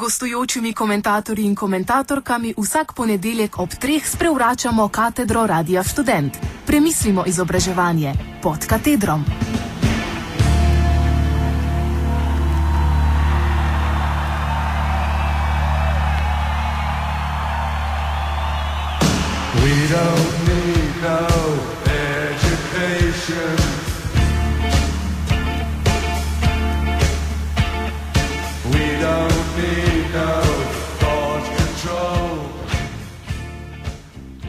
gostujočimi komentatorji in komentatorkami vsak ponedeljek ob treh sprevračamo katedro Radia Student. Premislimo izobraževanje pod katedrom. We don't need no education.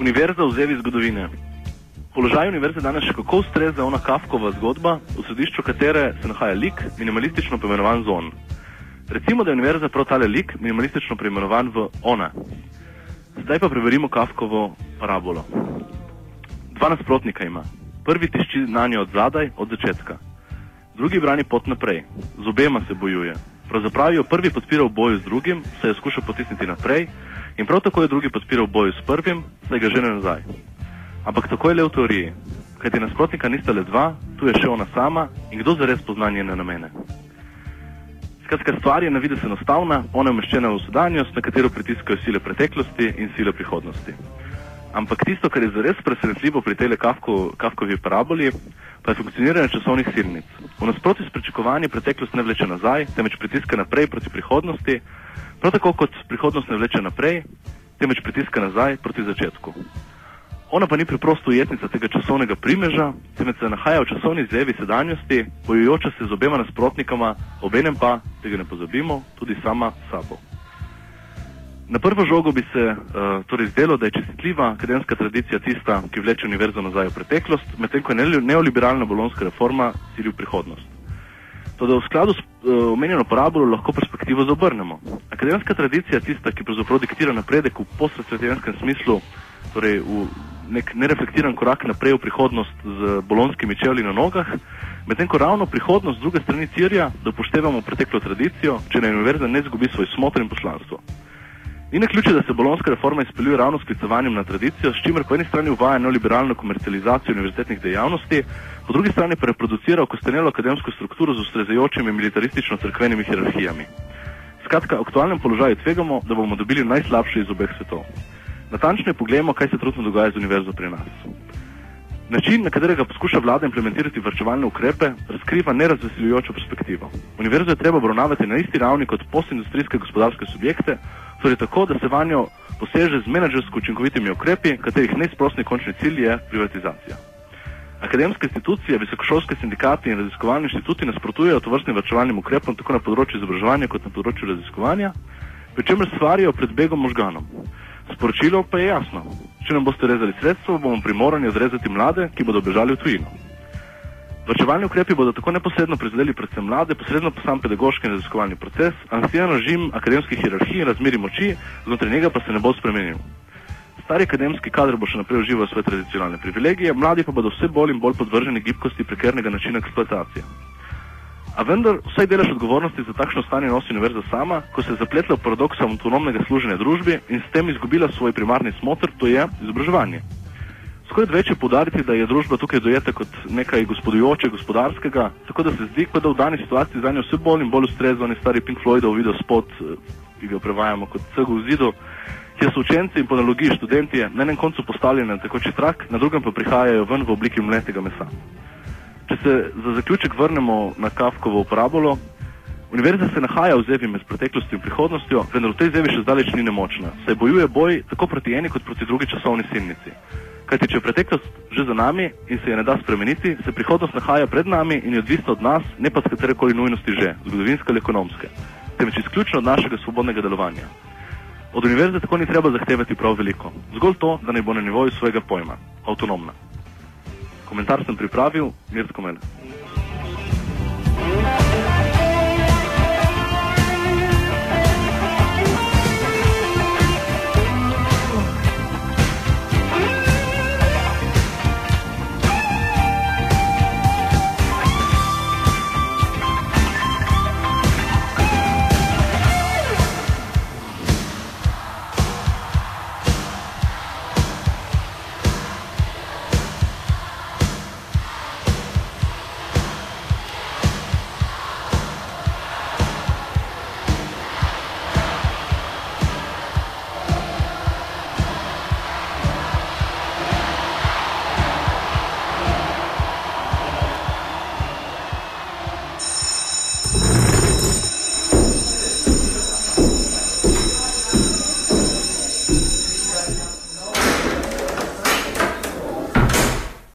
Univerza v zevi zgodovine. Položaj univerze danes še kako ustreza ona Kafkova zgodba, v središču katere se nahaja lik, minimalistično poimenovan zon. Recimo, da je univerza prav tale lik, minimalistično poimenovan v ona. Zdaj pa preverimo Kafkovo parabolo. Dva nasprotnika ima. Prvi tišči na njo od zadaj, od začetka. Drugi brani pot naprej. Z obema se bojuje. Pravzaprav jo prvi podpira v boju z drugim, se je skušal potisniti naprej, in prav tako je drugi podpira v boju s prvim, saj ga žene nazaj. Ampak tako je le v teoriji. Kajti nasprotnika nista le dva, tu je še ona sama in kdo zares pozna njene namene. Skratka, stvar je na vides enostavna, ona je umeščena v sedanjost, na katero pritiskajo sile preteklosti in sile prihodnosti. Ampak tisto, kar je zares presenetljivo pri tej Kafko, Kafkovi paraboli, pa je funkcioniranje časovnih silnic. V nasprotju s pričakovanji preteklost ne vleče nazaj, temveč pritiska naprej proti prihodnosti, prav tako kot prihodnost ne vleče naprej, temveč pritiska nazaj proti začetku. Ona pa ni preprosto ujetnica tega časovnega primeža, temveč se nahaja v časovni zvevi sedanjosti, bojujoča se z obema nasprotnikama, obenem pa, tega ne pozabimo, tudi sama sabo. Na prvo žogo bi se uh, torej zdelo, da je čestitljiva akademska tradicija tista, ki vleče univerzo nazaj v preteklost, medtem ko je ne- neoliberalna bolonska reforma cilj v prihodnost. Toda v skladu s uh, omenjeno parabolo lahko perspektivo zaobrnemo. Akademska tradicija je tista, ki pravzaprav diktira napredek v postsvetenskem smislu, torej v nek nereflektiran korak naprej v prihodnost z bolonskimi čevlji na nogah, medtem ko ravno prihodnost z druge strani cirja, da upoštevamo preteklo tradicijo, če naj univerza ne zgubi svoj smotr in poslanstvo. Ni na ključe, da se bolonska reforma izpeljuje ravno s sklicovanjem na tradicijo, s čimer po eni strani uvaja neoliberalno komercializacijo univerzitetnih dejavnosti, po drugi strani pa reproducira okostenelo akademsko strukturo z ustrezajočimi militaristično-crkvenimi hierarhijami. Skratka, v aktualnem položaju tvegamo, da bomo dobili najslabše iz obeh svetov. Natančneje pogledamo, kaj se trenutno dogaja z univerzo pri nas. Način, na katerega poskuša vlada implementirati vrčevalne ukrepe, razkriva nerazveseljujočo perspektivo. Univerzo je treba obravnavati na isti ravni kot postindustrijske gospodarske subjekte, torej tako, da se vanjo poseže z menedžersko učinkovitimi ukrepi, katerih neizprostni končni cilj je privatizacija. Akademske institucije, visokošolske sindikati in raziskovalni inštituti nasprotujejo tovrstnim vrčevalnim ukrepom tako na področju izobraževanja kot na področju raziskovanja, pri čemer stvarijo pred begom možganom. Sporočilo pa je jasno. Če nam boste rezali sredstvo, bomo primorani odrezati mlade, ki bodo bežali v tujino. Vrčevalni ukrepi bodo tako neposredno prizadeli predvsem mlade, posredno pa sam pedagoški in raziskovalni proces, anksijan režim akademskih hierarhij in razmeri moči, znotraj njega pa se ne bo spremenil. Stari akademski kader bo še naprej užival svoje tradicionalne privilegije, mladi pa bodo vse bolj in bolj podvrženi gibkosti prekernega načina eksploatacije. A vendar vsaj delež odgovornosti za takšno stanje nosi univerza sama, ko se je zapletla v paradoks avtonomnega služenja družbi in s tem izgubila svoj primarni smotr, to je izobraževanje. Več je podariti, da je družba tukaj dojeta kot nekaj gospodujoče, gospodarskega, tako da se zdi, kot da v dani situaciji za njo vse bolj in bolj ustreza oni stari Pink Floydov video spot, eh, ki ga prevajamo kot cego v zidu, kjer so učenci in po analogiji študentje na enem koncu postavljeni na tekoči trak, na drugem pa prihajajo ven v obliki mletega mesa. Če se za zaključek vrnemo na Kafkovo parabolo, univerza se nahaja v zevi med preteklostjo in prihodnostjo, vendar v tej zevi še zdaleč ni nemočna, saj bojuje boj tako proti eni kot proti drugi časovni silnici. Kajti, če je preteklost že za nami in se je ne da spremeniti, se prihodnost nahaja pred nami in je odvisna od nas, ne pa z katerekoli nujnosti že, zgodovinske ali ekonomske, temveč izključno od našega svobodnega delovanja. Od univerze tako ni treba zahtevati prav veliko, zgolj to, da naj bo na nivoju svojega pojma, avtonomna. Komentar sem pripravil, Mirko Mene.